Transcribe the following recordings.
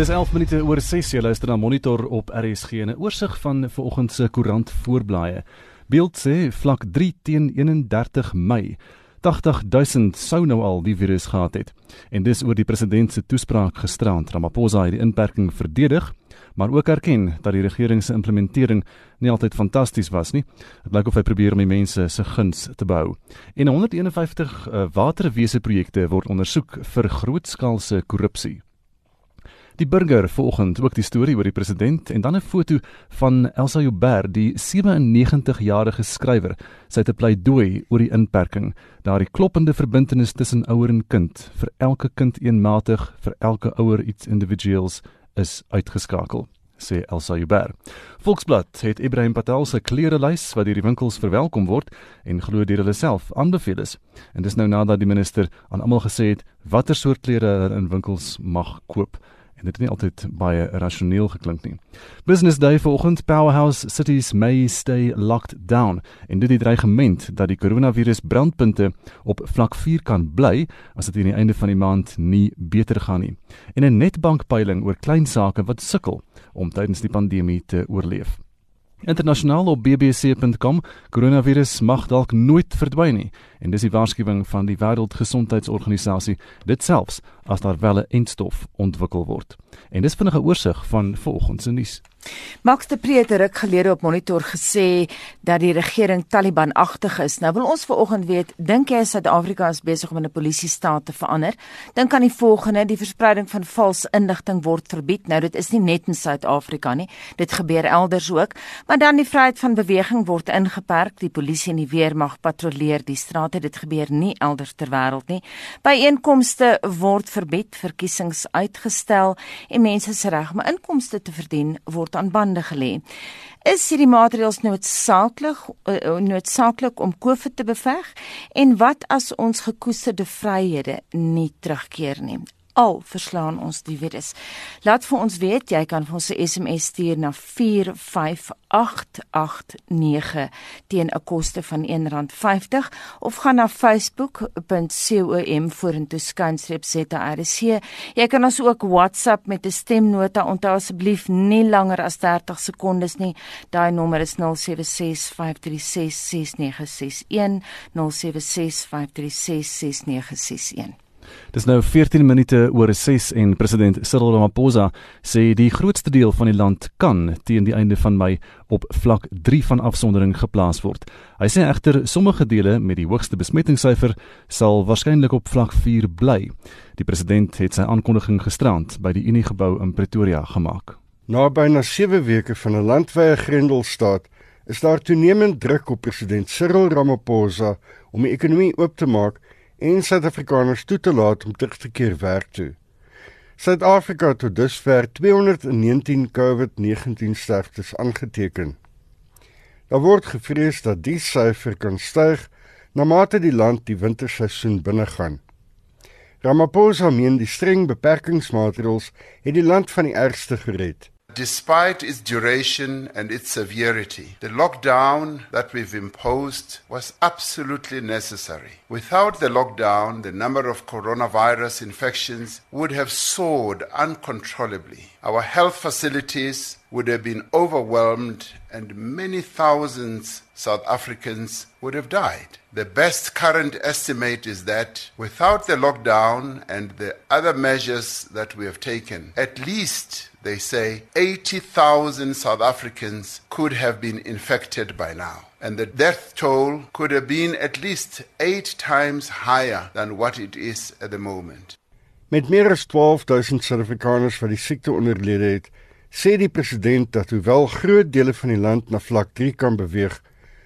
Dis 11 minute oor 6 jy luister na Monitor op RSG en 'n oorsig van vanoggend se koerant voorblaaie. Beeld sê vlak 3 teen 31 Mei 80000 sou nou al die virus gehad het. En dis oor die president se toespraak gisterand. Ramaphosa het die inperking verdedig, maar ook erken dat die regering se implementering nie altyd fantasties was nie. Dit lyk of hy probeer om die mense se guns te behou. En 151 uh, waterwese projekte word ondersoek vir grootskaalse korrupsie. Die burger vanoggend ook die storie oor die president en dan 'n foto van Elsa Joubert, die 97-jarige skrywer. Sy het 'n pleidooi oor die inperking, daardie kloppende verbintenis tussen ouer en kind, vir elke kind eenmatig, vir elke ouer iets individuals is uitgeskakel sê Elsa Joubert. Volksblad het Ibrahim Patel se klerelys wat deur die winkels verwelkom word en glo deur hulle self aanbeveel is. En dis nou nadat die minister aan almal gesê het watter soort klere hulle in winkels mag koop en dit het nie altyd baie rasioneel geklink nie. Business Day vanoggend Powerhouse Cities may stay locked down en dit die dreigement dat die koronavirus brandpunte op vlak 4 kan bly as dit aan die einde van die maand nie beter gaan nie. En 'n netbankpeiling oor klein sake wat sukkel om tydens die pandemie te oorleef. Internasionaal op bbc.com koronavirus mag dalk nooit verdwyn nie en dis die waarskuwing van die Wêreldgesondheidsorganisasie dit selfs as daar wel 'n entstof ontwikkel word. En dis vinnige oorsig van vanoggend se nuus. Max de Pre het gelede op Monitor gesê dat die regering Taliban-agtig is. Nou wil ons vanoggend weet, dink jy Suid-Afrika is besig om 'n polisiestaat te verander? Dink aan die volgende, die verspreiding van vals inligting word verbied. Nou dit is nie net in Suid-Afrika nie. Dit gebeur elders ook. Maar dan die vryheid van beweging word ingeperk. Die polisie en die weermag patrolleer die strate. Dit gebeur nie elders ter wêreld nie. Byeenkomste word verbied, verkiesings uitgestel en mense se reg om inkomste te verdien word word aan bande gelê. Is hierdie maatreëls noodsaaklik uh, noodsaaklik om COVID te beveg en wat as ons gekoesterde vryhede nie terugkeer nie? Al verslaan ons die virus. Laat vir ons weet, jy kan vir ons 'n SMS stuur na 45889 teen 'n koste van R1.50 of gaan na facebook.com vorentoe skynstreep ZRC. Jy kan ons ook WhatsApp met 'n stemnota onthou asseblief nie langer as 30 sekondes nie. Daai nommer is 0765366961 0765366961. Dis nou 14 minute oor 6 en president Cyril Ramaphosa sê die grootste deel van die land kan teen die einde van Mei op vlak 3 van afsondering geplaas word. Hy sê egter sommige dele met die hoogste besmettingssyfer sal waarskynlik op vlak 4 bly. Die president het sy aankondiging gisterand by die Unie gebou in Pretoria gemaak. Na byna 7 weke van 'n landwyse grendelstaat is daar toenemend druk op president Cyril Ramaphosa om die ekonomie oop te maak en Suid-Afrikaners toe te laat om terug te keer werk toe. Suid-Afrika het tot dusver 219 COVID-19 sterftes aangeteken. Daar word gevrees dat die syfer kan styg na mate die land die winterseisoen binnegaan. Ramaphosa meen die streng beperkingsmaatreëls het die land van die ergste gered. Despite its duration and its severity, the lockdown that we've imposed was absolutely necessary. Without the lockdown, the number of coronavirus infections would have soared uncontrollably. Our health facilities would have been overwhelmed and many thousands South Africans would have died. The best current estimate is that without the lockdown and the other measures that we have taken, at least they say 80,000 South Africans could have been infected by now. And the death toll could have been at least eight times higher than what it is at the moment. Met meer as 12000 Suid-Afrikaners wat die siekte onderlede het, sê die president dat hoewel groot dele van die land na vlak 3 kan beweeg,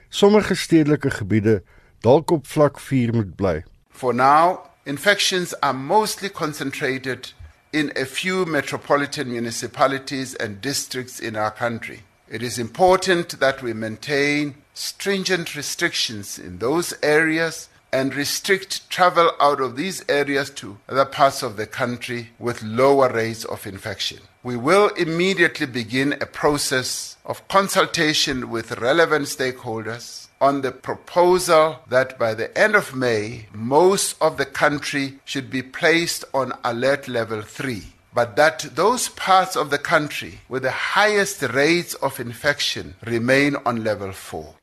sommige stedelike gebiede dalk op vlak 4 moet bly. For now, infections are mostly concentrated in a few metropolitan municipalities and districts in our country. It is important that we maintain stringent restrictions in those areas and restrict travel out of these areas to other parts of the country with lower rates of infection. We will immediately begin a process of consultation with relevant stakeholders on the proposal that by the end of May, most of the country should be placed on alert level 3. but that those parts of the country with the highest rates of infection remain on level 4.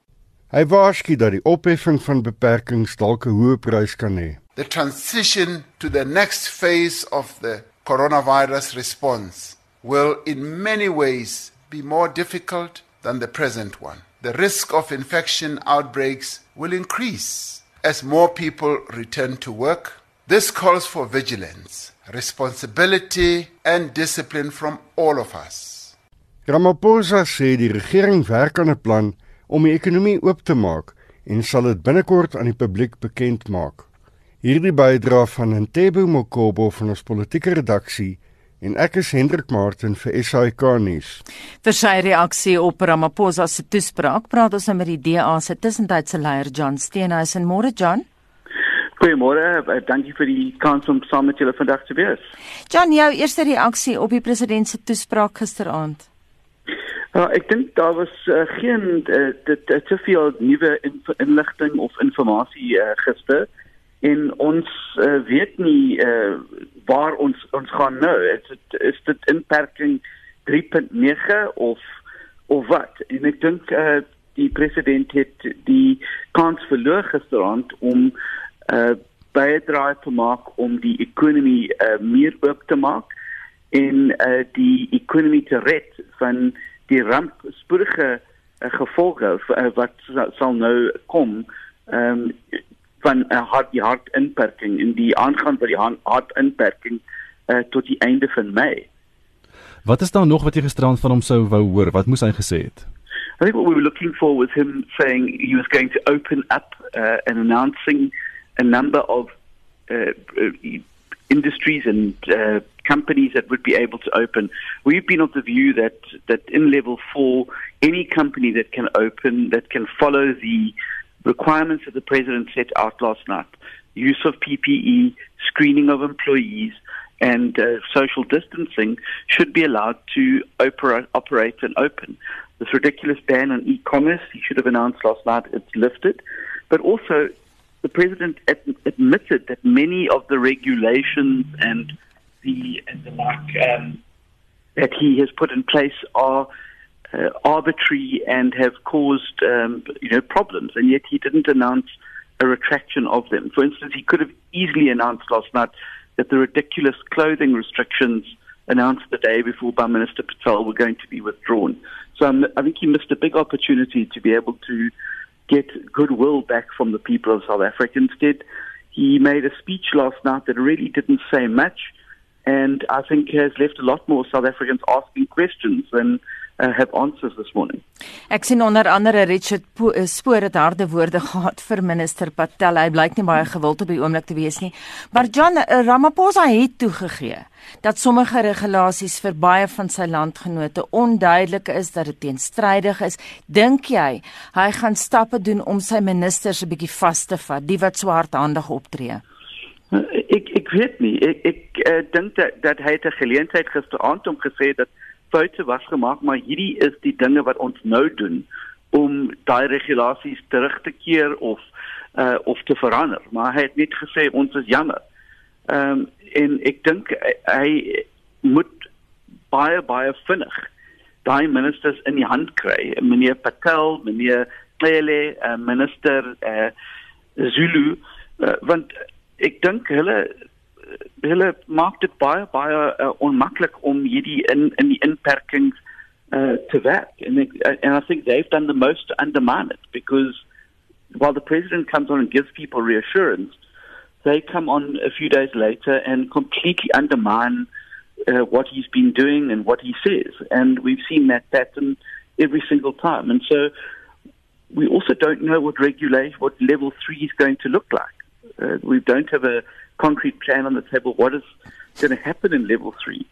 Hy waarsku dat die opheffing van beperkings dalk 'n hoë prys kan hê. The transition to the next phase of the coronavirus response will in many ways be more difficult than the present one. The risk of infection outbreaks will increase as more people return to work. This calls for vigilance, responsibility, and discipline from all of us. Ramaphosa sê die regering werk aan 'n plan om die ekonomie oop te maak en sal dit binnekort aan die publiek bekend maak. Hierdie bydra van Ntebo Mokobo van ons politieke redaksie en ek is Hendrik Martin vir SAK nuus. Vir sy reaksie op Ramaphosa se toespraak, praat ons nou met die DA se tussentydse leier John Steenhuisen. Môre John. Goeiemôre, eh, dankie vir die kans om saam met julle vandag te wees. John, jou eerste reaksie op die president se toespraak gisteraand. Ja, ek dink daar was uh, geen uh, dit te veel nuwe inligting of inligting uh, gister en ons uh, weet nie uh, waar ons ons gaan nou. Is dit is dit inperking 3.9 of of wat? En ek dink uh, die president het die kans verloor gisterand om uh, bydra te maak om die ekonomie uh, meer oop te maak en uh, die ekonomie te red van die rampspoedige uh, gevolge uh, wat sal nou kom. Um, van 'n uh, hard die hartinperking in die aangaan van die hartinperking uh, tot die einde van Mei. Wat is daar nog wat jy gisterand van hom sou wou hoor? Wat moes hy gesê het? I think what we were looking for was him saying he was going to open up uh, and announcing a number of uh, uh, industries and uh, companies that would be able to open. We've been of the view that that in level 4 any company that can open that can follow the requirements that the president set out last night use of PPE, screening of employees, and uh, social distancing should be allowed to opera- operate and open. This ridiculous ban on e commerce, he should have announced last night, it's lifted. But also, the president ad- admitted that many of the regulations and the, and the like um, that he has put in place are uh, arbitrary and have caused um, you know problems, and yet he didn't announce a retraction of them. For instance, he could have easily announced last night that the ridiculous clothing restrictions announced the day before by Minister Patel were going to be withdrawn. So um, I think he missed a big opportunity to be able to get goodwill back from the people of South Africa. Instead, he made a speech last night that really didn't say much, and I think has left a lot more South Africans asking questions than uh, have answers this morning. Ek sien onder andere Richard eh, Spoor het harde woorde gehad vir minister Patel. Hy blyk nie baie gewild op die oomblik te wees nie. Maar John uh, Ramaphosa het toegegee dat sommige regulasies vir baie van sy landgenote onduidelik is dat dit teenstrydig is. Dink jy hy gaan stappe doen om sy ministers 'n bietjie vas te vat, die wat so hardhandig optree? Ek ek weet nie. Ek ek uh, dink dat dat hy het 'n geleentheid gisteraand om gesê dat foute was gemaak, maar hierdie is die dinge wat ons nou doen om daai regulasies terug te keer of uh of te verander. Maar hy het net gesê ons is jammer. Ehm um, en ek dink hy moet baie baie vinnig daai ministers in die hand kry. Meneer Patel, meneer Clele, uh, minister uh Zulu uh, want ek dink hulle hulle maak dit baie baie uh, onmaklik om hierdie in in die inperkings uh, te werk. And they, and I think they've done the most to undermine it because while the president comes on and gives people reassurance they come on a few days later and completely undermine uh, what he's been doing and what he says. And we've seen that pattern every single time. And so we also don't know what regulation what level 3 is going to look like. Uh, we don't have a concrete plan on the table. What is going to happen in level three?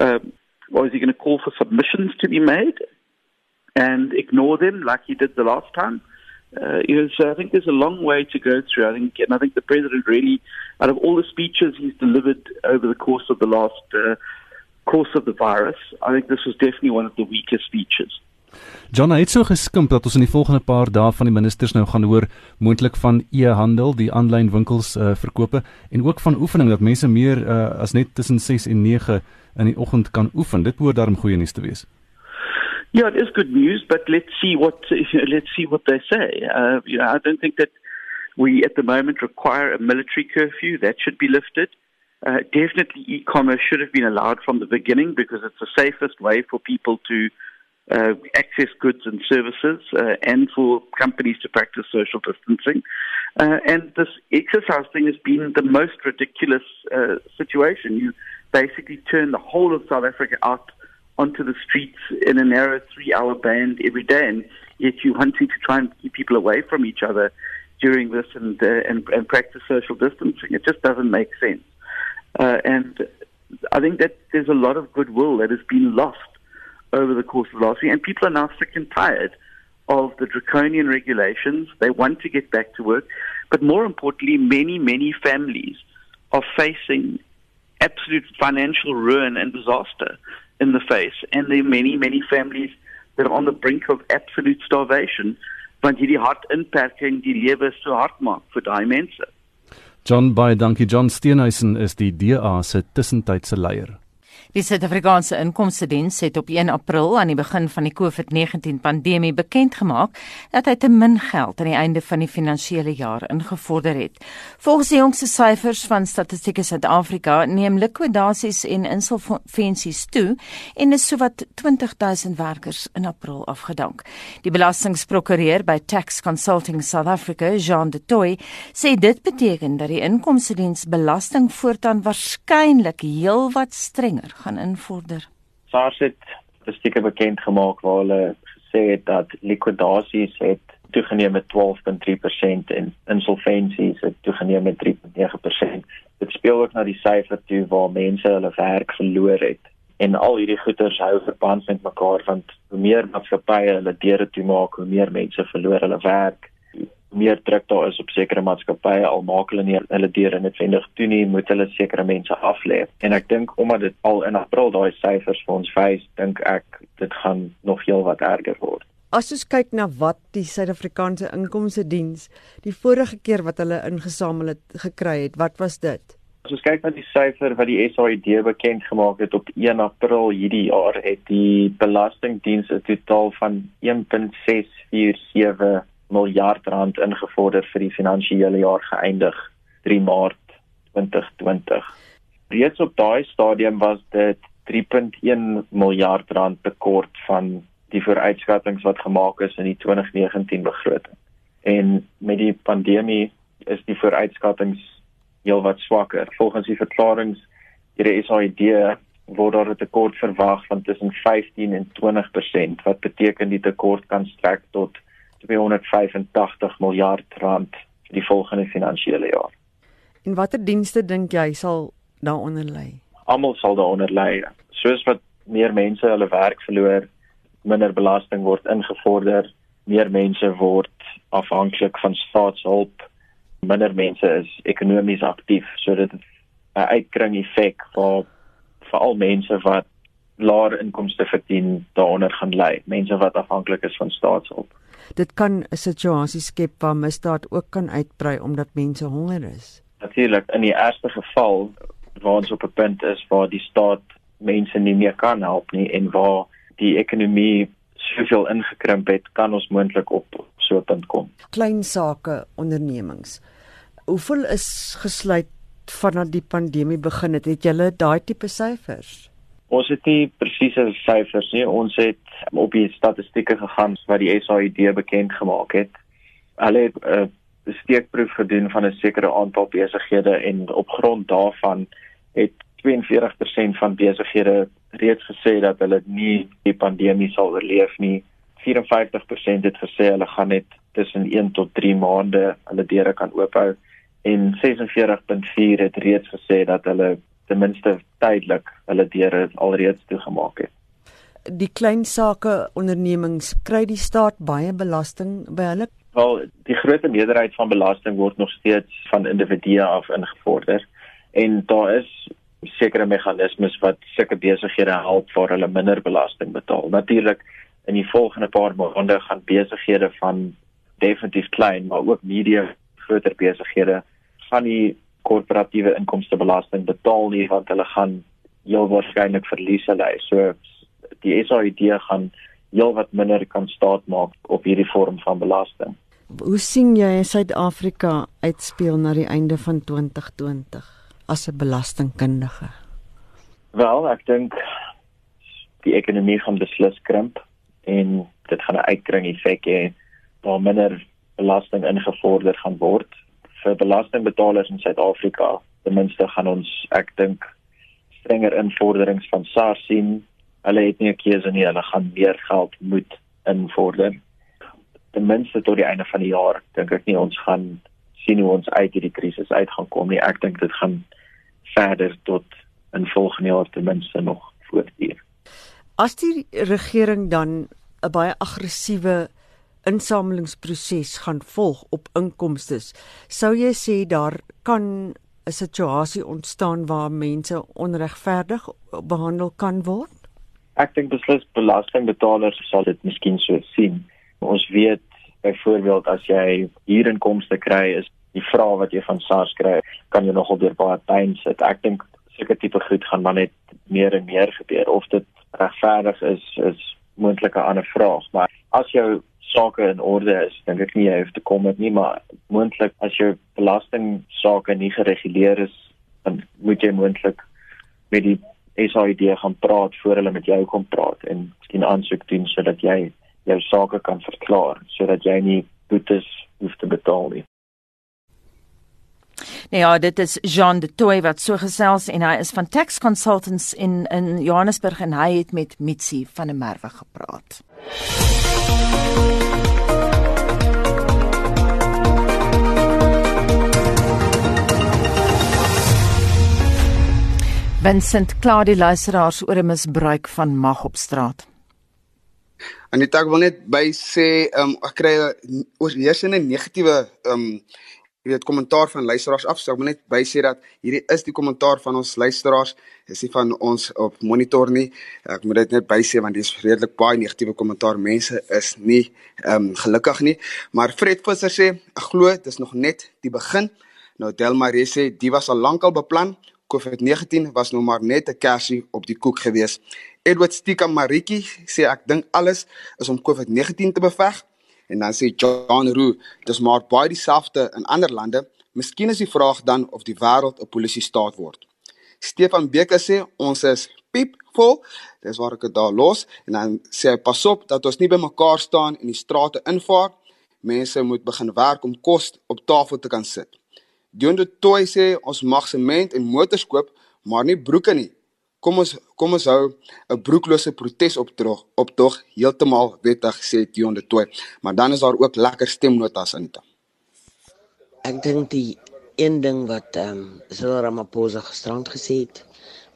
Um, or is he going to call for submissions to be made and ignore them like he did the last time? Uh, you know, so I think there's a long way to go through. I think, and I think the president really, out of all the speeches he's delivered over the course of the last uh, course of the virus, I think this was definitely one of the weakest speeches. John het so geskimp dat ons in die volgende paar dae van die ministers nou gaan hoor moontlik van e-handel, die aanlyn winkels uh, verkope en ook van oefening dat mense meer uh, as net tussen 6 en 9 in die oggend kan oefen. Dit behoort daarom goeie nuus te wees. Yeah, it is good news, but let's see what let's see what they say. Uh, you know, I don't think that we at the moment require a military curfew. That should be lifted. Uh, definitely, e-commerce should have been allowed from the beginning because it's the safest way for people to uh, access goods and services, uh, and for companies to practice social distancing. Uh, and this exercise thing has been the most ridiculous uh, situation. You basically turn the whole of South Africa out onto the streets in a narrow three hour band every day, and yet you're to try and keep people away from each other during this and, uh, and, and practice social distancing. It just doesn't make sense. Uh, and I think that there's a lot of goodwill that has been lost over the course of last year, and people are now sick and tired of the draconian regulations. They want to get back to work, but more importantly, many, many families are facing absolute financial ruin and disaster in the face. And there are many, many families that are on the brink of absolute starvation want hierdie hartinperking die lewe so hard maak vir daai mense. John Bey, dankie John Steenhuisen is die DA se tussentydse leier. Die Suid-Afrikaanse Inkomste Diens het op 1 April aan die begin van die COVID-19 pandemie bekend gemaak dat hy te min geld aan die einde van die finansiële jaar ingevorder het. Volgens die jongste syfers van Statistiek Suid-Afrika neem likwidasies en insolventies toe en is sowat 20000 werkers in April afgedank. Die belastingprokureur by Tax Consulting South Africa, Jean de Toey, sê dit beteken dat die Inkomste Diens belasting voortaan waarskynlik heelwat strenger gaan invorder? SARS het statistieke bekend gemaak waar hulle gesê het dat likwidasies het toegeneem met 12.3% en insolventies het toegeneem met 3.9%. Dit speel ook na die syfer toe waar mense hulle werk verloor het. En al hierdie goeters hou verband met mekaar want hoe meer maatskappye hulle deure toemaak, hoe meer mense verloor hulle werk meer druk daar is op sekere maatskappye al maak hulle nie hulle deure noodwendig toe nie moet hulle sekere mense aflê en ek dink omdat dit al in april daai syfers vir ons wys dink ek dit gaan nog heel wat erger word. As ons kyk na wat die Suid-Afrikaanse Inkomste Diens die vorige keer wat hulle ingesamel het gekry het wat was dit? As ons kyk na die syfer wat die SAID bekend gemaak het op 1 April hierdie jaar het die Belastingdiens 'n totaal van 1.647 miljard rand ingevorder vir die finansiële jaar geëindig 3 Maart 2020. Reeds op daai stadium was dit 3.1 miljard rand tekort van die vooruitskattinge wat gemaak is in die 2019 begroting. En met die pandemie is die vooruitskattinge heelwat swakker. Volgens die verklaringe deur die SAID word daar 'n tekort verwag van tussen 15 en 20% wat beteken die tekort kan strek tot 285 miljard rand vir die volgende finansiële jaar. En watter dienste dink jy sal daaronder lê? Almal sal daaronder lê. Soos wat meer mense hulle werk verloor, minder belasting word ingevorder, meer mense word afhanklik van staatshulp, minder mense is ekonomies aktief sodat 'n uitkring effek vir veral mense wat laer inkomste verdien daaronder gaan lê, mense wat afhanklik is van staatshulp dit kan 'n situasie skep waar misdaad ook kan uitbrei omdat mense honger is. Natuurlik, in die eerste geval waar ons op 'n punt is waar die staat mense nie meer kan help nie en waar die ekonomie soveel ingekrimp het, kan ons moontlik op so 'n punt kom. Klein sake ondernemings. Hoeveel is gesluit vandat die pandemie begin het? Het julle daai tipe syfers? Ons het nie presiese syfers nie. Ons het op die statistieke gegaan wat die SAID bekend gemaak het. Hulle het 'n uh, steekproef gedoen van 'n sekere aantal besighede en op grond daarvan het 42% van besighede reeds gesê dat hulle nie die pandemie sal oorleef nie. 54% het gesê hulle gaan net tussen 1 tot 3 maande hulle deure kan oophou en 46.4 het reeds gesê dat hulle ten minste tydelik hulle deure alreeds toegemaak het. Die klein sake ondernemings kry die staat baie belasting by hulle. Wel, die groot meerderheid van belasting word nog steeds van individue af ingevorder en daar is sekere meganismes wat sulke besighede help vir hulle minder belasting betaal. Natuurlik in die volgende paar maande gaan besighede van definitief klein maar ook medium groter besighede gaan die korporatiewe inkomstebelasting betaal nie want hulle gaan heel waarskynlik verliese ly. So die SAID gaan heel wat minder kan staat maak op hierdie vorm van belasting. Hoe sien jy Suid-Afrika uitspeel na die einde van 2020 as 'n belastingkundige? Wel, ek dink die ekonomie gaan beslis krimp en dit gaan 'n uitkring effek hê waar minder belasting ingevorder gaan word vir belastingbetalers in Suid-Afrika. Ten minste gaan ons ek dink strenger invorderings van SARS sien. Hulle het nie 'n keuse nie, hulle gaan meer geld moet invorder. Ten minste tot die einde van die jaar dink ek nie ons gaan sien hoe ons uit hierdie krisis uit gaan kom nie. Ek dink dit gaan verder tot in volgende jaar ten minste nog voortduur. As die regering dan 'n baie aggressiewe insamelingsproses gaan volg op inkomste, sou jy sê daar kan 'n situasie ontstaan waar mense onregverdig behandel kan word? Ek dink beslis belastingbetalers sal dit miskien so sien. Ons weet byvoorbeeld as jy hier inkomste kry is die vraag wat jy van SARS kry, kan jy nogal deur baie pyn sit. Ek dink sulke tipe goed gaan maar net meer en meer gebeur of dit regverdig is is moontlik 'n ander vraag, maar as jou sake in orde is, dink ek nie jy hoef te kom met nie, maar moontlik as jou belasting sake nie gereguleer is, dan moet jy moontlik met die SAID gaan praat voor hulle met jou kom praat en 'n aansoek doen sodat jy jou sake kan verklaar sodat jy nie boetes hoef te betaal nie. Nou ja, dit is Jean de Toey wat so gesels en hy is van Tax Consultants in in Johannesburg en hy het met Mitsi van der Merwe gepraat. Vincent Claudie luisteraars oor 'n misbruik van mag op straat. En dit ek wil net by sê, um, ek kry oorheersende negatiewe um jy weet kommentaar van luisteraars af. So ek wil net by sê dat hierdie is die kommentaar van ons luisteraars. Dis nie van ons op monitor nie. Ek moet dit net by sê want dis redelik baie negatiewe kommentaar. Mense is nie um, gelukkig nie. Maar Fred Visser sê, glo dis nog net die begin. Nou Delmarie sê, die was al lankal beplan. COVID-19 was nou maar net 'n kersie op die koek gewees. Edward Stika Maritjie sê ek dink alles is om COVID-19 te beveg. En dan sê John Roo, dis maar baie dieselfde in ander lande. Miskien is die vraag dan of die wêreld 'n polisie staat word. Stefan Beker sê ons is piep vol. Dis waar ek dit daar los en dan sê hy pas op dat ons nie by mekaar staan en die strate invaar. Mense moet begin werk om kos op tafel te kan sit. Dion de Toy sê ons mag sement en motors koop, maar nie broeke nie. Kom ons kom ons hou 'n broeklose protes optog optog heeltemal wettig sê Dion de Tooi. Maar dan is daar ook lekker stemnotas in dit Ek dink die een ding wat ehm um, Cyril Ramaphosa gisterand gesê het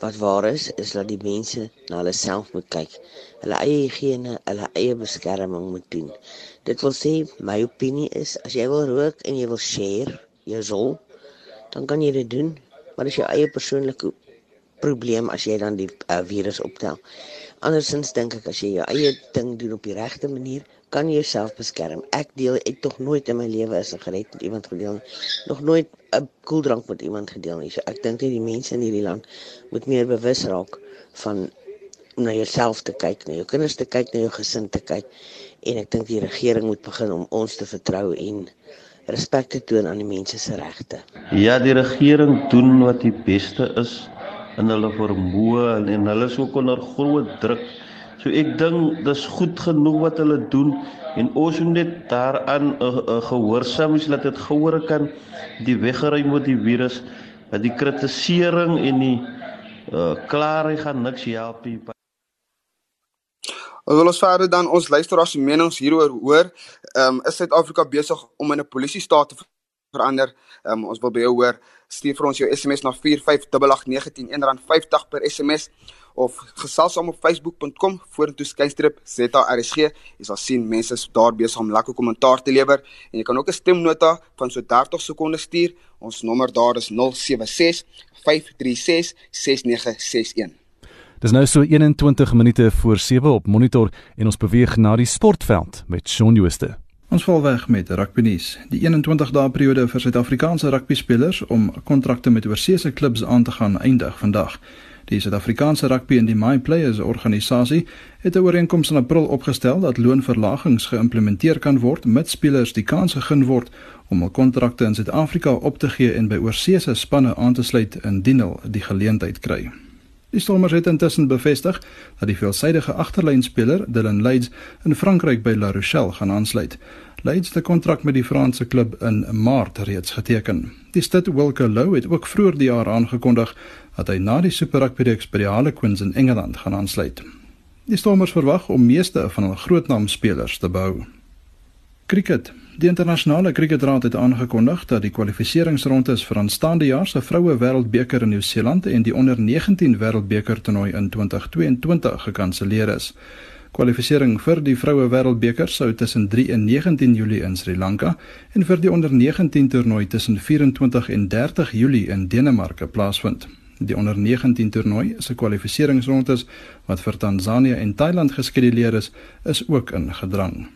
wat waar is is dat die mense na hulle self moet kyk. Hulle eie higiëne hulle eie beskerming moet doen. Dit wil sê my opinie is as jy wil rook en jy wil share jou sol dan kan jy dit doen maar as jy eie persoonlike probleem as jy dan die uh, virus optel. Andersins dink ek as jy jou eie ding doen op die regte manier, kan jy jouself beskerm. Ek deel ek tog nooit in my lewe 'n sigaret met iemand gedeel nie. Nog nooit 'n koeldrank met iemand gedeel nie. So ek dink net die mense in hierdie land moet meer bewus raak van om na jouself te kyk, na jou kinders te kyk, na jou gesin te kyk. En ek dink die regering moet begin om ons te vertrou en respek te toon aan die mense se regte. Ja, die regering doen wat die beste is in hulle vermoë en, en hulle is ook onder groot druk. So ek dink dis goed genoeg wat hulle doen en ons moet net daaraan uh, uh, gehoorsaam is dat dit gehoor kan die weggeruim word die virus dat die kritisering en die uh, klaarheid gaan niks help nie. Wil ons verder dan ons luisteraars se menings hieroor hoor. Ehm um, is Suid-Afrika besig om in 'n polisie staat te verander? Ehm um, ons wil by jou hoor stuur vir ons jou SMS na 4588910 R50 per SMS of gesels saam op facebook.com vorentoe skynstrip ZARSG. Jy sal sien mense is daar besig om lekker kommentaar te lewer en jy kan ook 'n stemnota van so 30 sekondes stuur. Ons nommer daar is 076 536 6961. Dis nou so 21 minute voor 7 op Monitor en ons beweeg na die sportveld met Shaun Jooste. Ons val weg met rugby nuus. Die 21 dae periode vir Suid-Afrikaanse rugby spelers om kontrakte met oorseese klubs aan te gaan eindig vandag. Die Suid-Afrikaanse rugby en die My Players organisasie het 'n ooreenkoms in April opgestel dat loonverlagings geïmplementeer kan word met spelers die kans gegee word om hul kontrakte in Suid-Afrika op te gee en by oorseese spanne aan te sluit indien hulle die geleentheid kry. Die Stormers het intussen bevestig dat die veelsidige agterlynspeler Dylan Leeds in Frankryk by La Rochelle gaan aansluit. Leeds het 'n kontrak met die Franse klub in Maart reeds geteken. Die stad Wilke Lou het ook vroeër die jaar aangekondig dat hy na die Super Rugby reeks by die Harlequins in Engeland gaan aansluit. Die Stormers verwag om meeste van hul grootnaam spelers te behou. Cricket Die internasionale kriketraad het aangekondig dat die kwalifikasieringsrondes vir aanstaande jaar se vroue wêreldbeker in Nieu-Seeland en die onder 19 wêreldbeker toernooi in 2022 gekanselleer is. Kwalifisering vir die vroue wêreldbeker sou tussen 3 en 19 Julie in Sri Lanka en vir die onder 19 toernooi tussen 24 en 30 Julie in Denemarke plaasvind. Die onder 19 toernooi se kwalifikasieringsrondes wat vir Tansanië en Thailand geskeduleer is, is ook in gedrang.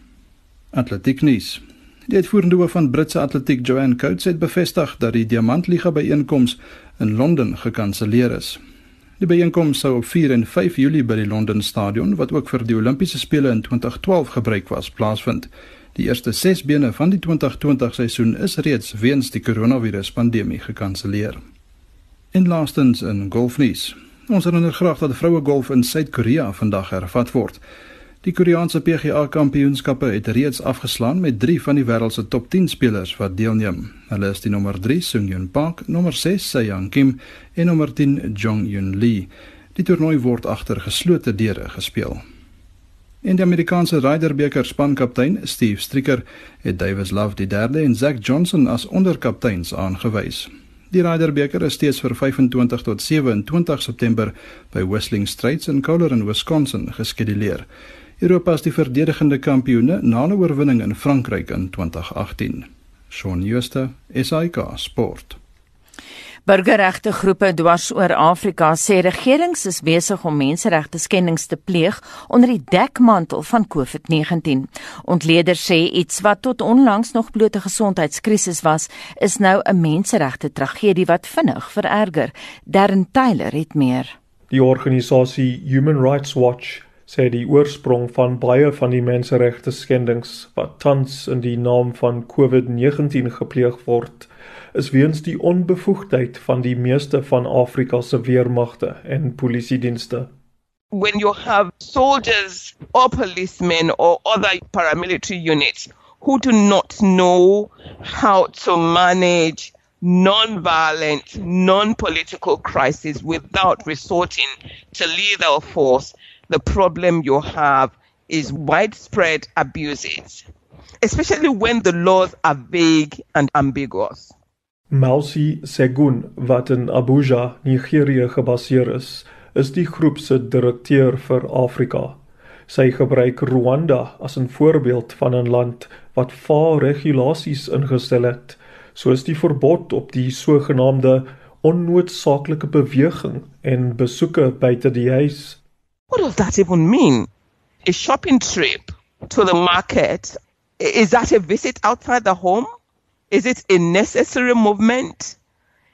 Atletiek nuus. Die uitvoerende hoof van Britse Atletiek, Joanne Coates, het bevestig dat die Diamantliga byeenkoms in Londen gekanselleer is. Die byeenkoms sou op 4 en 5 Julie by die Londen Stadion, wat ook vir die Olimpiese spele in 2012 gebruik was, plaasvind. Die eerste 6 bene van die 2020 seisoen is reeds weens die koronavirus pandemie gekanselleer. En laastens in golfnuus. Ons herinner graag dat vroue golf in Suid-Korea vandag hervat word. Die Koreaanse PGA Kampioenskappe het reeds afgeslaan met 3 van die wêreld se top 10 spelers wat deelneem. Hulle is die nommer 3 Sung-hyun Park, nommer 6 Se-young Kim en nommer 10 Jong-hyun Lee. Die toernooi word agter geslote deure gespeel. In die Amerikaanse Ryder beker spankaptein Steve Stricker het Davis Love die derde en Zach Johnson as onderkapteins aangewys. Die Ryder beker is steeds vir 25 tot 27 September by Whistling Straits in Coleraine, Wisconsin geskeduleer. Europa is die verdedigende kampioene na 'n oorwinning in Frankryk in 2018. Shaun Schuster, SAK Sport. Burgerregte groepe dwars oor Afrika sê regerings is besig om menseregte skendings te pleeg onder die dekmantel van COVID-19. Ontleeders sê iets wat tot onlangs nog bloot 'n gesondheidskrisis was, is nou 'n menseregte tragedie wat vinnig vererger. Darren Taylor het meer. Die organisasie Human Rights Watch sê die oorsprong van baie van die menseregte skendings wat tans in die naam van COVID-19 gepleeg word, is weens die onbevoegdheid van die meeste van Afrika se weermagte en polisiedienste. When you have soldiers or policemen or other paramilitary units who do not know how to manage non-violent, non-political crisis without resorting to lethal force, the problem you have is widespread abuses, especially when the laws are vague and ambiguous. Mausi Segun, wat in Abuja, Nigerië gebaseer is, is die groep se direkteur vir Afrika. Sy gebruik Rwanda as 'n voorbeeld van 'n land wat vaar regulasies ingestel het, soos die verbod op die sogenaamde onnoodsaaklike beweging en besoeke buite die huis What does that even mean? A shopping trip to the market, is that a visit outside the home? Is it a necessary movement?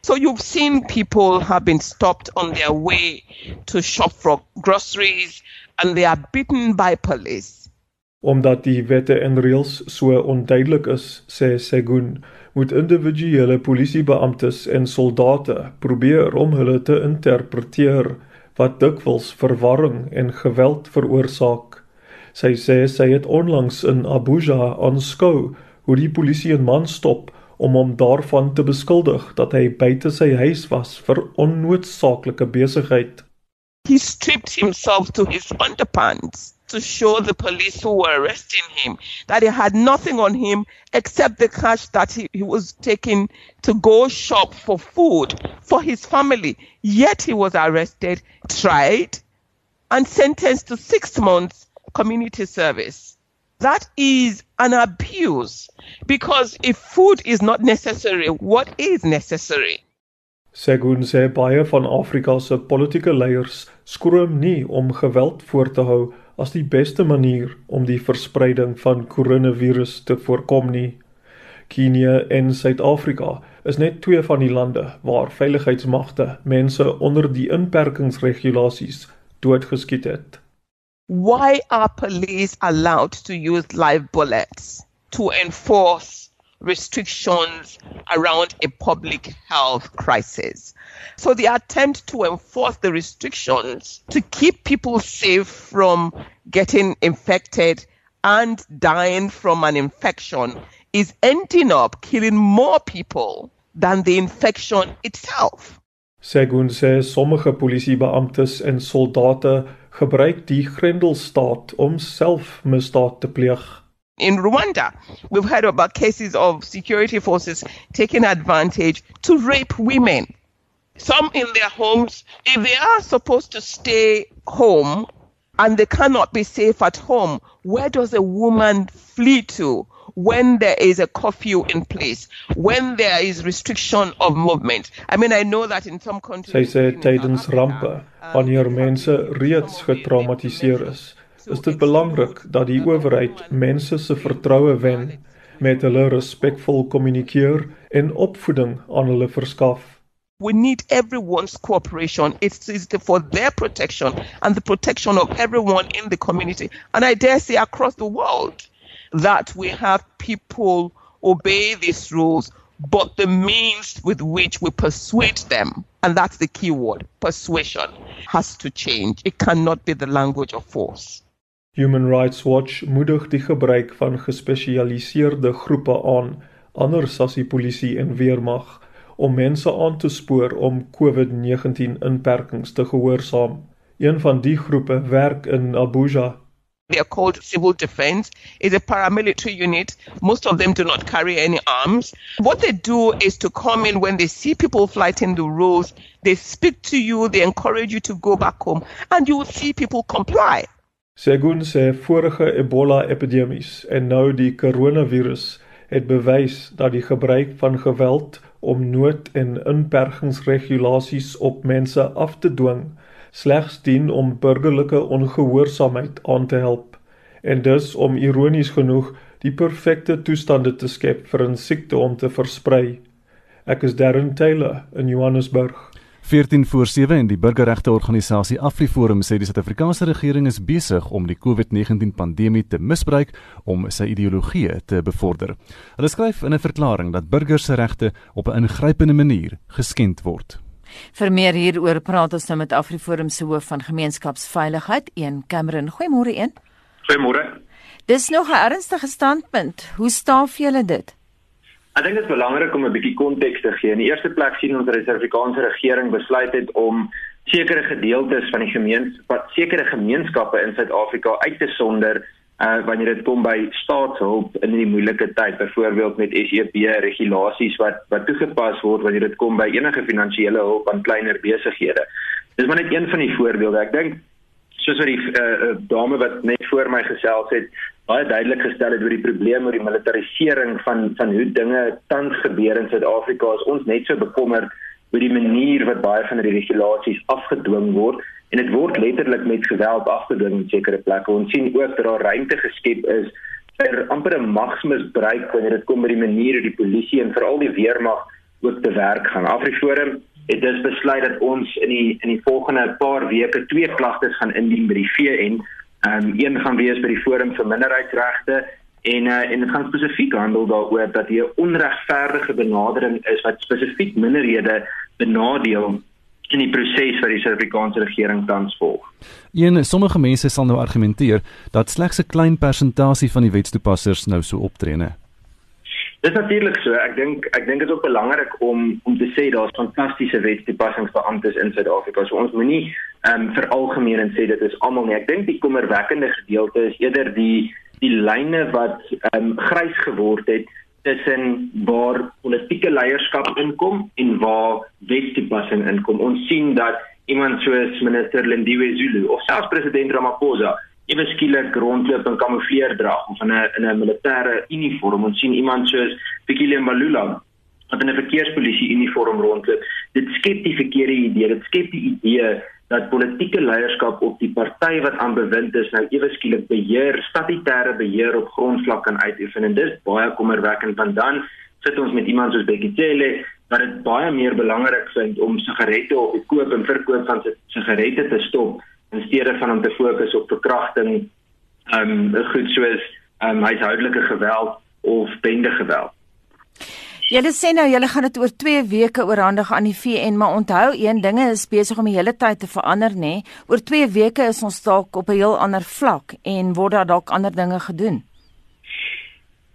So you've seen people have been stopped on their way to shop for groceries and they are beaten by police. Omdat die wette en reëls so onduidelik is, sê Segun, moet individuele polisiebeamptes en soldate probeer om hulle te interpreteer wat dikwels verwarring en geweld veroorsaak. Sy sê sy het onlangs in Abuja aanskou hoe die polisie 'n man stop om hom daarvan te beskuldig dat hy buite sy huis was vir onnoodsaaklike besigheid. He stripped himself to his underpants to show the police who were arresting him that he had nothing on him except the cash that he, he was taking to go shop for food for his family. Yet he was arrested, tried, and sentenced to six months community service. That is an abuse because if food is not necessary, what is necessary? Segun sê baie van Afrika se politieke leiers skroom nie om geweld voort te hou as die beste manier om die verspreiding van koronavirus te voorkom nie. Kenia en Suid-Afrika is net twee van die lande waar veiligheidsmagte mense onder die inperkingsregulasies doodgeskiet het. Why are police allowed to use live bullets to enforce restrictions around a public health crisis? So the attempt to enforce the restrictions to keep people safe from getting infected and dying from an infection is ending up killing more people than the infection itself. Segun sê sommige polisiebeamptes en soldate gebruik die Grendelstaat om selfmisdaad te pleeg. In Rwanda, we've heard about cases of security forces taking advantage to rape women. Some in their homes, if they are supposed to stay home and they cannot be safe at home, where does a woman flee to? when there is a curfew in place, when there is restriction of movement. I mean, I know that in some countries. Sy sê tydens rampe, wanneer mense reeds getraumatiseer is, is dit belangrik dat die owerheid mense se vertroue wen met hulle respekvol kommunikeer en opvoeding aan hulle verskaf. We need everyone's cooperation. It's, it's for their protection and the protection of everyone in the community, and I dare say across the world that we have people obey these rules, but the means with which we persuade them, and that's the key word, persuasion, has to change. It cannot be the language of force. Human Rights Watch moedig die gebruik van gespesialiseerde groepe aan, anders as die polisie en weermag, om mense aan te spoor om COVID-19 inperkings te gehoorsaam. Een van die groepe werk in Abuja They are called civil defense. It's a paramilitary unit. Most of them do not carry any arms. What they do is to come in when they see people flighting the roads. They speak to you. They encourage you to go back home, and you will see people comply. Segun sê vorige Ebola-epidemies en nou die koronavirus het bewys dat die gebruik van geweld om nood- en inperkingsregulasies op mense af te dwing slegs dien om burgerlike ongehoorsaamheid aan te help en dus om ironies genoeg die perfekte toestande te skep vir 'n siekte om te versprei. Ek is Darren Taylor in Johannesburg. 14 voor 7 en die burgerregte organisasie AfriForum sê die Suid-Afrikaanse regering is besig om die COVID-19 pandemie te misbruik om sy ideologie te bevorder. Hulle skryf in 'n verklaring dat burgers se regte op 'n ingrypende manier geskend word. Vir meer hieroor praat ons nou met Afriforum se hoof van gemeenskapsveiligheid, een Cameron. Goeiemôre een. Goeiemôre. Dis nog 'n ernstige standpunt. Hoe staaf julle dit? Ek dink dit is belangrik om 'n bietjie konteks te gee. In die eerste plek sien ons dat die Suid-Afrikaanse regering besluit het om sekere gedeeltes van die gemeenskap, sekere gemeenskappe in Suid-Afrika uit te sonder uh wanneer dit kom by staatshulp in die moeilike tyd byvoorbeeld met SEP regulasies wat wat toegepas word wanneer dit kom by enige finansiële hulp aan kleiner besighede. Dis maar net een van die voorbeelde. Ek dink soos wat die uh, dame wat net voor my gesels het baie duidelik gestel het oor die probleem oor die militarisering van van hoe dinge tans gebeur in Suid-Afrika is ons net so bekommerd oor die manier wat baie van die regulasies afgedwing word en dit word letterlik met geweld afgedwing in sekere plekke. Ons sien ook dat daar ruimte geskep is vir amper 'n magsmisbruik wanneer dit kom by die manier hoe die polisie en veral die weermag ook te werk gaan. Afriforum het dus besluit dat ons in die in die volgende paar weke twee klagtes gaan indien by die VN. Ehm um, een gaan wees by die Forum vir Minderheidsregte en uh, en dit gaan spesifiek handel daaroor dat hier 'n onregverdige benadering is wat spesifiek minderhede benadeel in die proses wat die Suid-Afrikaanse regering tans volg. Een sommige mense sal nou argumenteer dat slegs 'n klein persentasie van die wetstoepassers nou so optree, né? Dit is natuurlik so. Ek dink ek dink dit is ook belangrik om om te sê daar's fantastiese wetstoepassingsbeamptes in Suid-Afrika. So ons moenie ehm um, vir algemeen en sê dit is almal nie. Ek dink die kommerwekkende gedeelte is eerder die die lyne wat ehm um, grys geword het tussen waar politieke leierskap inkom en waar wetstoepassing inkom. Ons sien dat iemand soos minister Lindiwe Zulu of selfs president Ramaphosa ewe skielik rondloop in kamoufleerdrag of in 'n in 'n militêre uniform. Ons sien iemand soos Fikile Mbalula wat in 'n verkeerspolisie uniform rondloop. dit skep die verkeerde idee dit skep die idee dat politieke leierskap op die party wat aan bewind is nou ewe skielik beheer statutêre beheer op grondvlak kan uitoefen en dis baie kommerwekkend want dan sit ons met iemand soos Bekkie Cele wat dit baie meer belangrik vind om sigarette op die koop en verkoop van sigarette te stop in steede van om te fokus op verkrachting ehm um, goed soos ehm um, huishoudelike geweld of bende geweld. Julle sê nou julle gaan dit oor 2 weke oorhandig aan die VN, maar onthou een dinge is besig om die hele tyd te verander nê. Oor 2 weke is ons dalk op 'n heel ander vlak en word daar dalk ander dinge gedoen.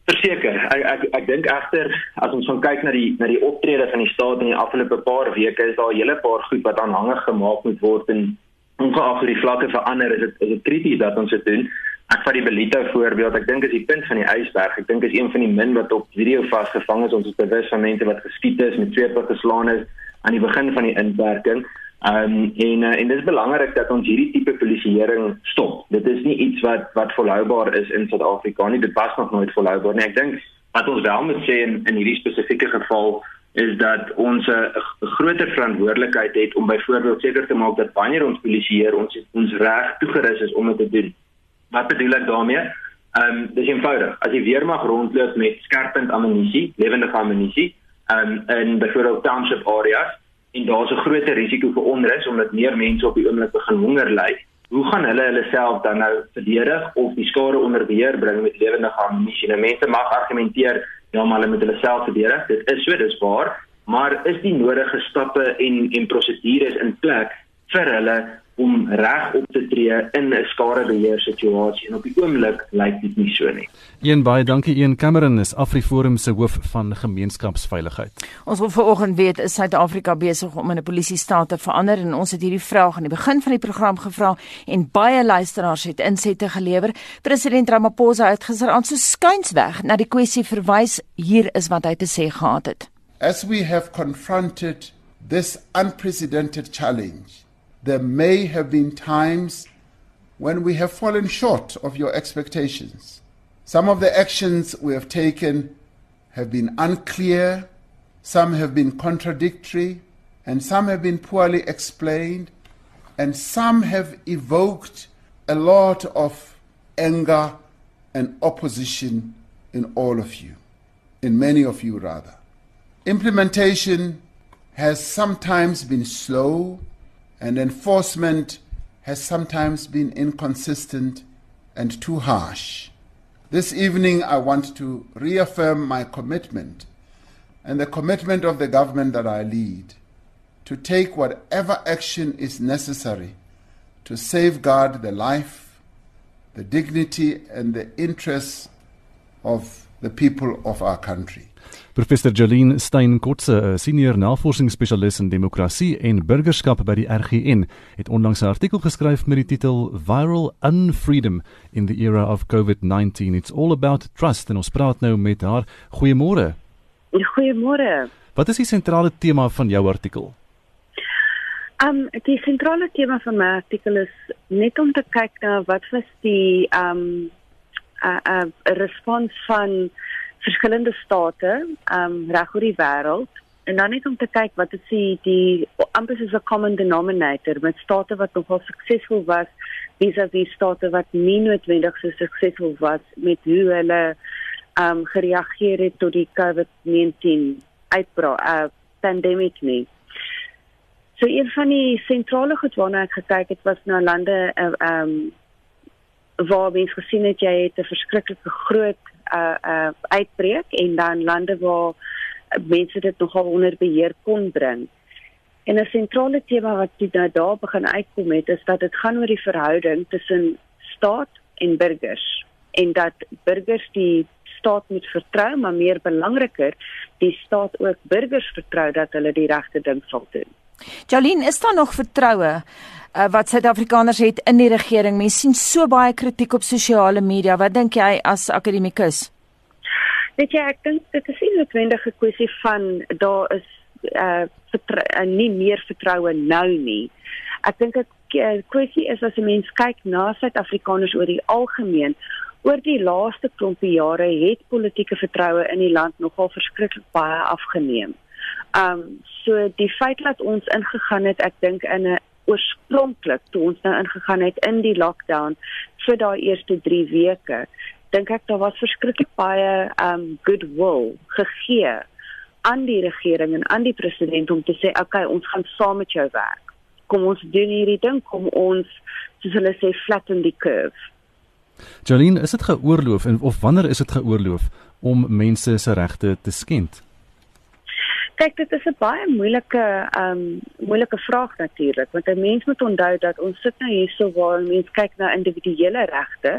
Verseker, ek ek ek dink egter as ons gaan kyk na die na die optrede van die staat in die afgelope paar weke is daar 'n hele paar goed wat aanhangig gemaak moet word en ongeag hoe die vlakke verander is dit is dit krities dat ons dit doen. Ek vat die Belito voorbeeld. Ek dink is die punt van die ysberg. Ek dink is een van die min wat op video vasgevang is. Ons is bewus van mense wat geskiet is met twee pad geslaan is aan die begin van die inperking. Um en uh, en dit is belangrik dat ons hierdie tipe polisieering stop. Dit is nie iets wat wat volhoubaar is in Suid-Afrika nie. Dit was nog nooit volhoubaar nie. Ek dink wat ons wel moet sê in in hierdie spesifieke geval is dat ons 'n groter verantwoordelikheid het om byvoorbeeld seker te maak dat wanneer ons polisieer ons ons reg toegerus is om dit te doen. Wat bedoel ek daarmee? Ehm um, dis eenvoudig. As die weermag rondloop met skerpend ammunisie, lewendige ammunisie, ehm um, in byvoorbeeld township areas en daar's 'n groter risiko vir onrus omdat meer mense op die oomblik begin honger ly, hoe gaan hulle hulle self dan nou verdedig of die skade onder beheer bring met lewendige ammunisie? Nou mense mag argumenteer ja, maar hulle moet hulle self verdedig. Dit is so, dis waar, maar is die nodige stappe en en prosedures in plek vir hulle om reg op te tree in 'n skadebeheer situasie en op die oomblik lyk dit nie so nie. Een baie dankie een Cameron is Afriforum se hoof van gemeenskapsveiligheid. Ons wil vanoggend weet is Suid-Afrika besig om in 'n polisiestaat te verander en ons het hierdie vraag aan die begin van die program gevra en baie luisteraars het insette gelewer. President Ramaphosa het gister aan so skuinsweg na die kwessie verwys. Hier is wat hy te sê gehad het. As we have confronted this unprecedented challenge there may have been times when we have fallen short of your expectations. Some of the actions we have taken have been unclear, some have been contradictory, and some have been poorly explained, and some have evoked a lot of anger and opposition in all of you, in many of you rather. Implementation has sometimes been slow and enforcement has sometimes been inconsistent and too harsh. This evening, I want to reaffirm my commitment and the commitment of the government that I lead to take whatever action is necessary to safeguard the life, the dignity, and the interests of the people of our country. Professor Jolien Steyn-Kotze, 'n senior navorsingsspesialis in demokrasie en burgerskap by die RGN, het onlangs 'n artikel geskryf met die titel Viral Unfreedom in the Era of COVID-19. It's all about trust en ons praat nou met haar. Goeiemôre. Goeiemôre. Wat is die sentrale tema van jou artikel? Um die sentrale tema van my artikel is net om te kyk na wat was die um 'n 'n respons van verskillende state um reg oor die wêreld en dan net om te kyk wat is die die amper soos 'n common denominator met state wat nogal suksesvol was vis-à-vis state wat nie noodwendig so suksesvol was met hoe hulle um gereageer het tot die COVID-19 uitbraak uh, pandemic nie. So een van die sentrale goed waarna ek gekyk het was na lande uh, um waar mens gesien het jy het 'n verskriklike groot uh uh uitbreek en dan lande waar mense dit nogal onder beheer kon bring. En 'n sentrale tema wat dit nou daar begin uitkom het is dat dit gaan oor die verhouding tussen staat en burgers en dat burgers die staat moet vertrou, maar meer belangriker, die staat ook burgers vertrou dat hulle die regte ding sal doen. Jolien, is daar nog vertroue uh, wat Suid-Afrikaners het in die regering? Mense sien so baie kritiek op sosiale media. Wat dink jy as akademikus? Weet jy, ek dink dit is 'n kwessie van daar is uh, uh nie meer vertroue nou nie. Ek dink 'n kwessie is as 'n mens kyk na Suid-Afrikaners oor die algemeen Oor die laaste klompie jare het politieke vertroue in die land nogal verskriklik baie afgeneem. Um so die feit dat ons ingegaan het, ek dink in 'n oorspronklik toe ons nou ingegaan het in die lockdown vir daai eerste 3 weke, dink ek daar was verskriklik baie um goodwill gegee aan die regering en aan die president om te sê, "Oké, okay, ons gaan saam met jou werk. Kom ons doen hierdie ding, kom ons soos hulle sê flatten die curve." Jolene, is dit geoorloof en of wanneer is dit geoorloof om mense se regte te skend? Kyk, dit is 'n baie moeilike ehm um, moeilike vraag natuurlik, want 'n mens moet onthou dat ons sit nou hierso waar mense kyk na individuele regte.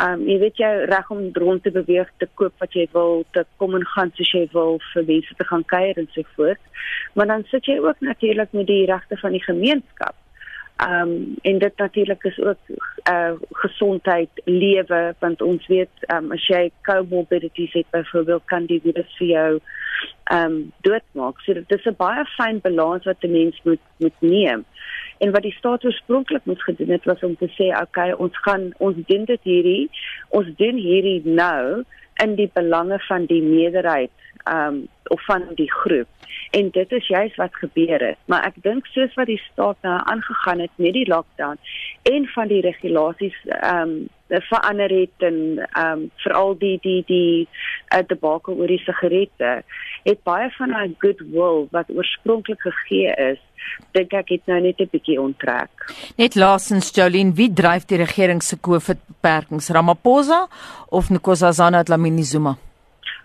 Ehm um, jy weet jy reg om rond te beweeg, te koop wat jy wil, te kom en gaan soos jy wil, vir mense te gaan kuier en so voort. Maar dan sit jy ook natuurlik met die regte van die gemeenskap. Ehm um, en dit natuurlik is ook uh gesondheid, lewe want ons weet ehm um, as jy comorbidities het byvoorbeeld kan virus vir jou ehm um, doodmaak. So dit is 'n baie fyn balans wat 'n mens moet moet neem. En wat die staat oorspronklik moes gedoen het was om te sê, "Oké, okay, ons gaan ons doen dit hierdie, ons doen hierdie nou in die belange van die meerderheid um, of van die groep." en dit is juist wat gebeur het maar ek dink soos wat die staat nou aangegaan het met die lockdown en van die regulasies um, verander het en ehm um, veral die die die uh, debakel oor die sigarette het baie van daai goodwill wat oorspronklik gegee is dink ek het nou net 'n bietjie onttrek. Net laasens Jolien, wie dryf die regering se COVID-beperkings? Ramaphosa of Nkosazana Dlamini Zuma?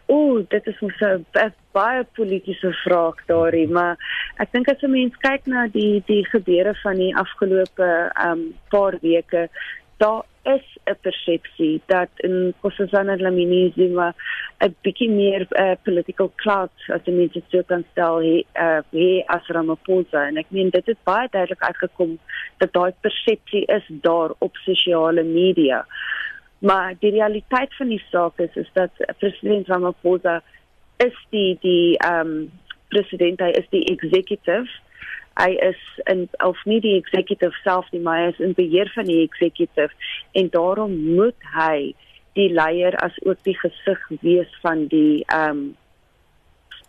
Ooh, dit is mos 'n baie politieke vraag daarin, maar ek dink as 'n mens kyk na die die gebeure van die afgelope um paar weke, daar is 'n persepsie dat in Kossazana Dlamini Zuma 'n bietjie meer uh, political clout as die mense sou kan stel hier uh, hier as Ramaphosa en ek meen dit het baie duidelik uitgekom dat daai persepsie is daar op sosiale media. Maar die realiteit van die saak is is dat president Ramaphosa is die die ehm um, president hy is die executive hy is in of nie die executive self nie maar hy is in beheer van die executive en daarom moet hy die leier as ook die gesig wees van die ehm um,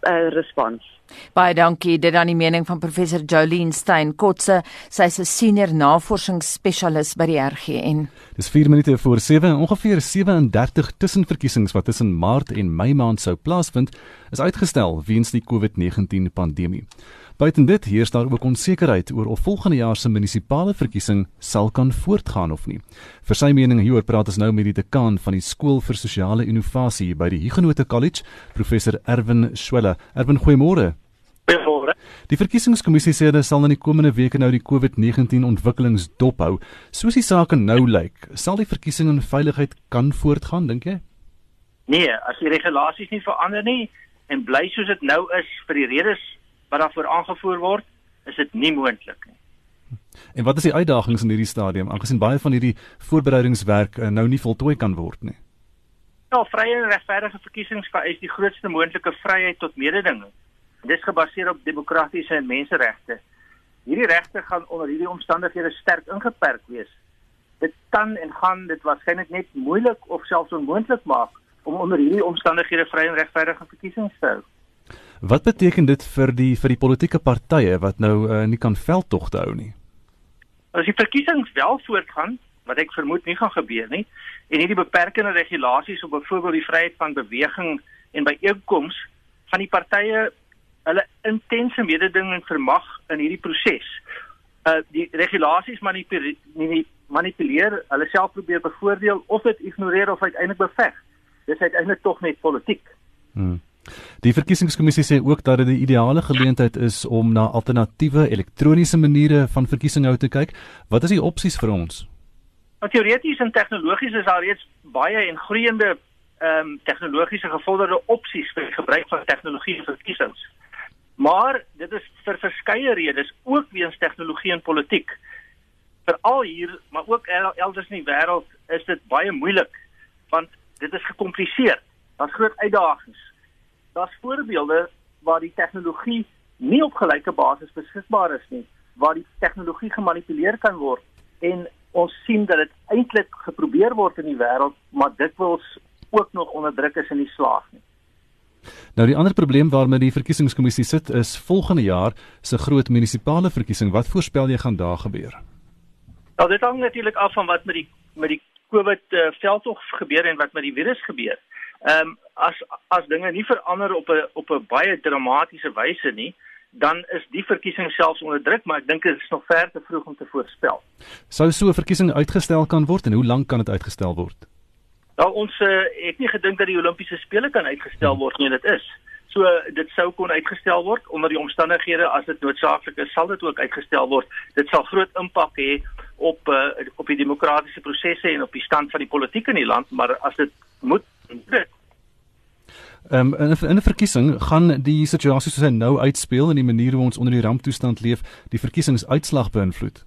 uh, respons. Baie dankie. Dit dan die mening van professor Jolene Stein Kotse. Sy's 'n senior navorsingsspesialis by die RGN. Dis 4 minute voor 7. Ongeveer 37 tussenverkiesings wat tussen Maart en Mei maand sou plaasvind, is uitgestel weens die COVID-19 pandemie. Buiten dit heers daar ook onsekerheid oor of volgende jaar se munisipale verkiesing sal kan voortgaan of nie. Vir sy mening hieroor praat ons nou met die dekaan van die skool vir sosiale innovasie by die Huguenot College, professor Erwin Swelle. Erwin, goeiemôre. Goeiemôre. Die verkiesingskommissie sê hulle sal in die komende weke nou die COVID-19 ontwikkelings dophou. Soos die saak nou lyk, sal die verkiesing in veiligheid kan voortgaan, dink jy? Nee, as die regulasies nie verander nie en bly soos dit nou is vir die redes wat daarvoor aangevoer word, is dit nie moontlik nie. En wat is die uitdagings in hierdie stadium aangesien baie van hierdie voorbereidingswerk uh, nou nie voltooi kan word nie? Ja, vrye en regverdige verkiesings vereis die grootste moontlike vryheid tot mededinging. Dit is gebaseer op demokratiese en menseregte. Hierdie regte gaan onder hierdie omstandighede sterk ingeperk wees. Dit kan en gaan dit waarskynlik net moeilik of selfs onmoontlik maak om onder hierdie omstandighede vrye en regverdige verkiesings te hou. Wat beteken dit vir die vir die politieke partye wat nou uh, nie kan veldtogte hou nie? As die verkiesings wel voortgaan, wat ek vermoed nie gaan gebeur nie, en hierdie beperkende regulasies op byvoorbeeld die vryheid van beweging en byeenkoms van die partye hulle intense mededinging vermag in hierdie proses. Uh die regulasies manipuleer manipuleer, hulle self probeer bevoordeel of dit ignoreer of uiteindelik beveg. Dis uiteindelik tog net politiek. Hmm. Die verkiesingskommissie sê ook dat dit die ideale geleentheid is om na alternatiewe elektroniese maniere van verkiesing hou te kyk. Wat is die opsies vir ons? Nou, teoreties en tegnologies is daar reeds baie en groeiende ehm um, tegnologiese gevorderde opsies vir gebruik van tegnologie vir verkiesings. Maar dit is vir verskeie redes ook weens tegnologie en politiek. Veral hier, maar ook elders in die wêreld is dit baie moeilik want dit is gekompliseer. Daar's groot uitdagings daar's voorbeelde waar die tegnologie nie op gelyke basis beskikbaar is nie, waar die tegnologie gemanipuleer kan word en ons sien dat dit eintlik geprobeer word in die wêreld, maar dit wils ook nog onderdruk is in die slaag nie. Nou die ander probleem waarmee die verkiesingskommissie sit is volgende jaar se groot munisipale verkiesing. Wat voorspel jy gaan daar gebeur? Nou dit hang natuurlik af van wat met die met die COVID uh, veldtog gebeur en wat met die virus gebeur. Ehm um, as as dinge nie verander op 'n op 'n baie dramatiese wyse nie, dan is die verkiesing selfs onder druk, maar ek dink dit is nog ver te vroeg om te voorspel. Sou so 'n verkiesing uitgestel kan word en hoe lank kan dit uitgestel word? Nou ons uh, het nie gedink dat die Olimpiese spele kan uitgestel word nie, dit is. So dit sou kon uitgestel word onder die omstandighede as dit noodsaaklik is, sal dit ook uitgestel word. Dit sal groot impak hê op uh, op die demokratiese prosesse en op die stand van die politiek in die land, maar as dit moet Ehm um, in 'n in 'n verkiesing gaan die situasie soos hy nou uitspeel en die manier hoe ons onder die ramptoestand leef, die verkiesingsuitslag beïnvloed.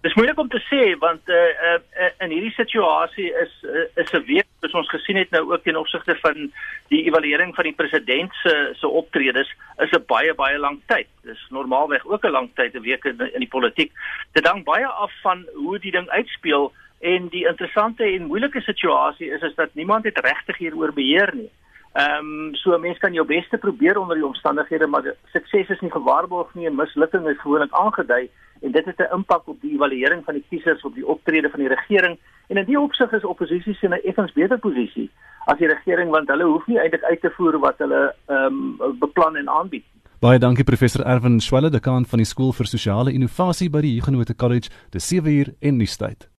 Dis moeilik om te sê want uh, uh, in hierdie situasie is uh, is 'n week soos ons gesien het nou ook ten opsigte van die evaluering van die president se se optredes is 'n baie baie lang tyd. Dis normaalweg ook 'n lang tyd 'n week in, in die politiek. Dit hang baie af van hoe die ding uitspeel en die interessante en moeilike situasie is is dat niemand het regtig hieroor beheer nie. Ehm um, so mense kan jou beste probeer onder die omstandighede, maar sukses is nie gewaarborg nie en mislukking is gewoonlik aangedui en dit het 'n impak op die evaluering van die kiesers op die optrede van die regering en in die opsig is oppositie in 'n effens beter posisie as die regering want hulle hoef nie eintlik uit te voer wat hulle ehm um, beplan en aanbied. Baie dankie professor Erwin Swelle, dekaan van die skool vir sosiale innovasie by die Huguenot College, te 7 uur en nuustyd.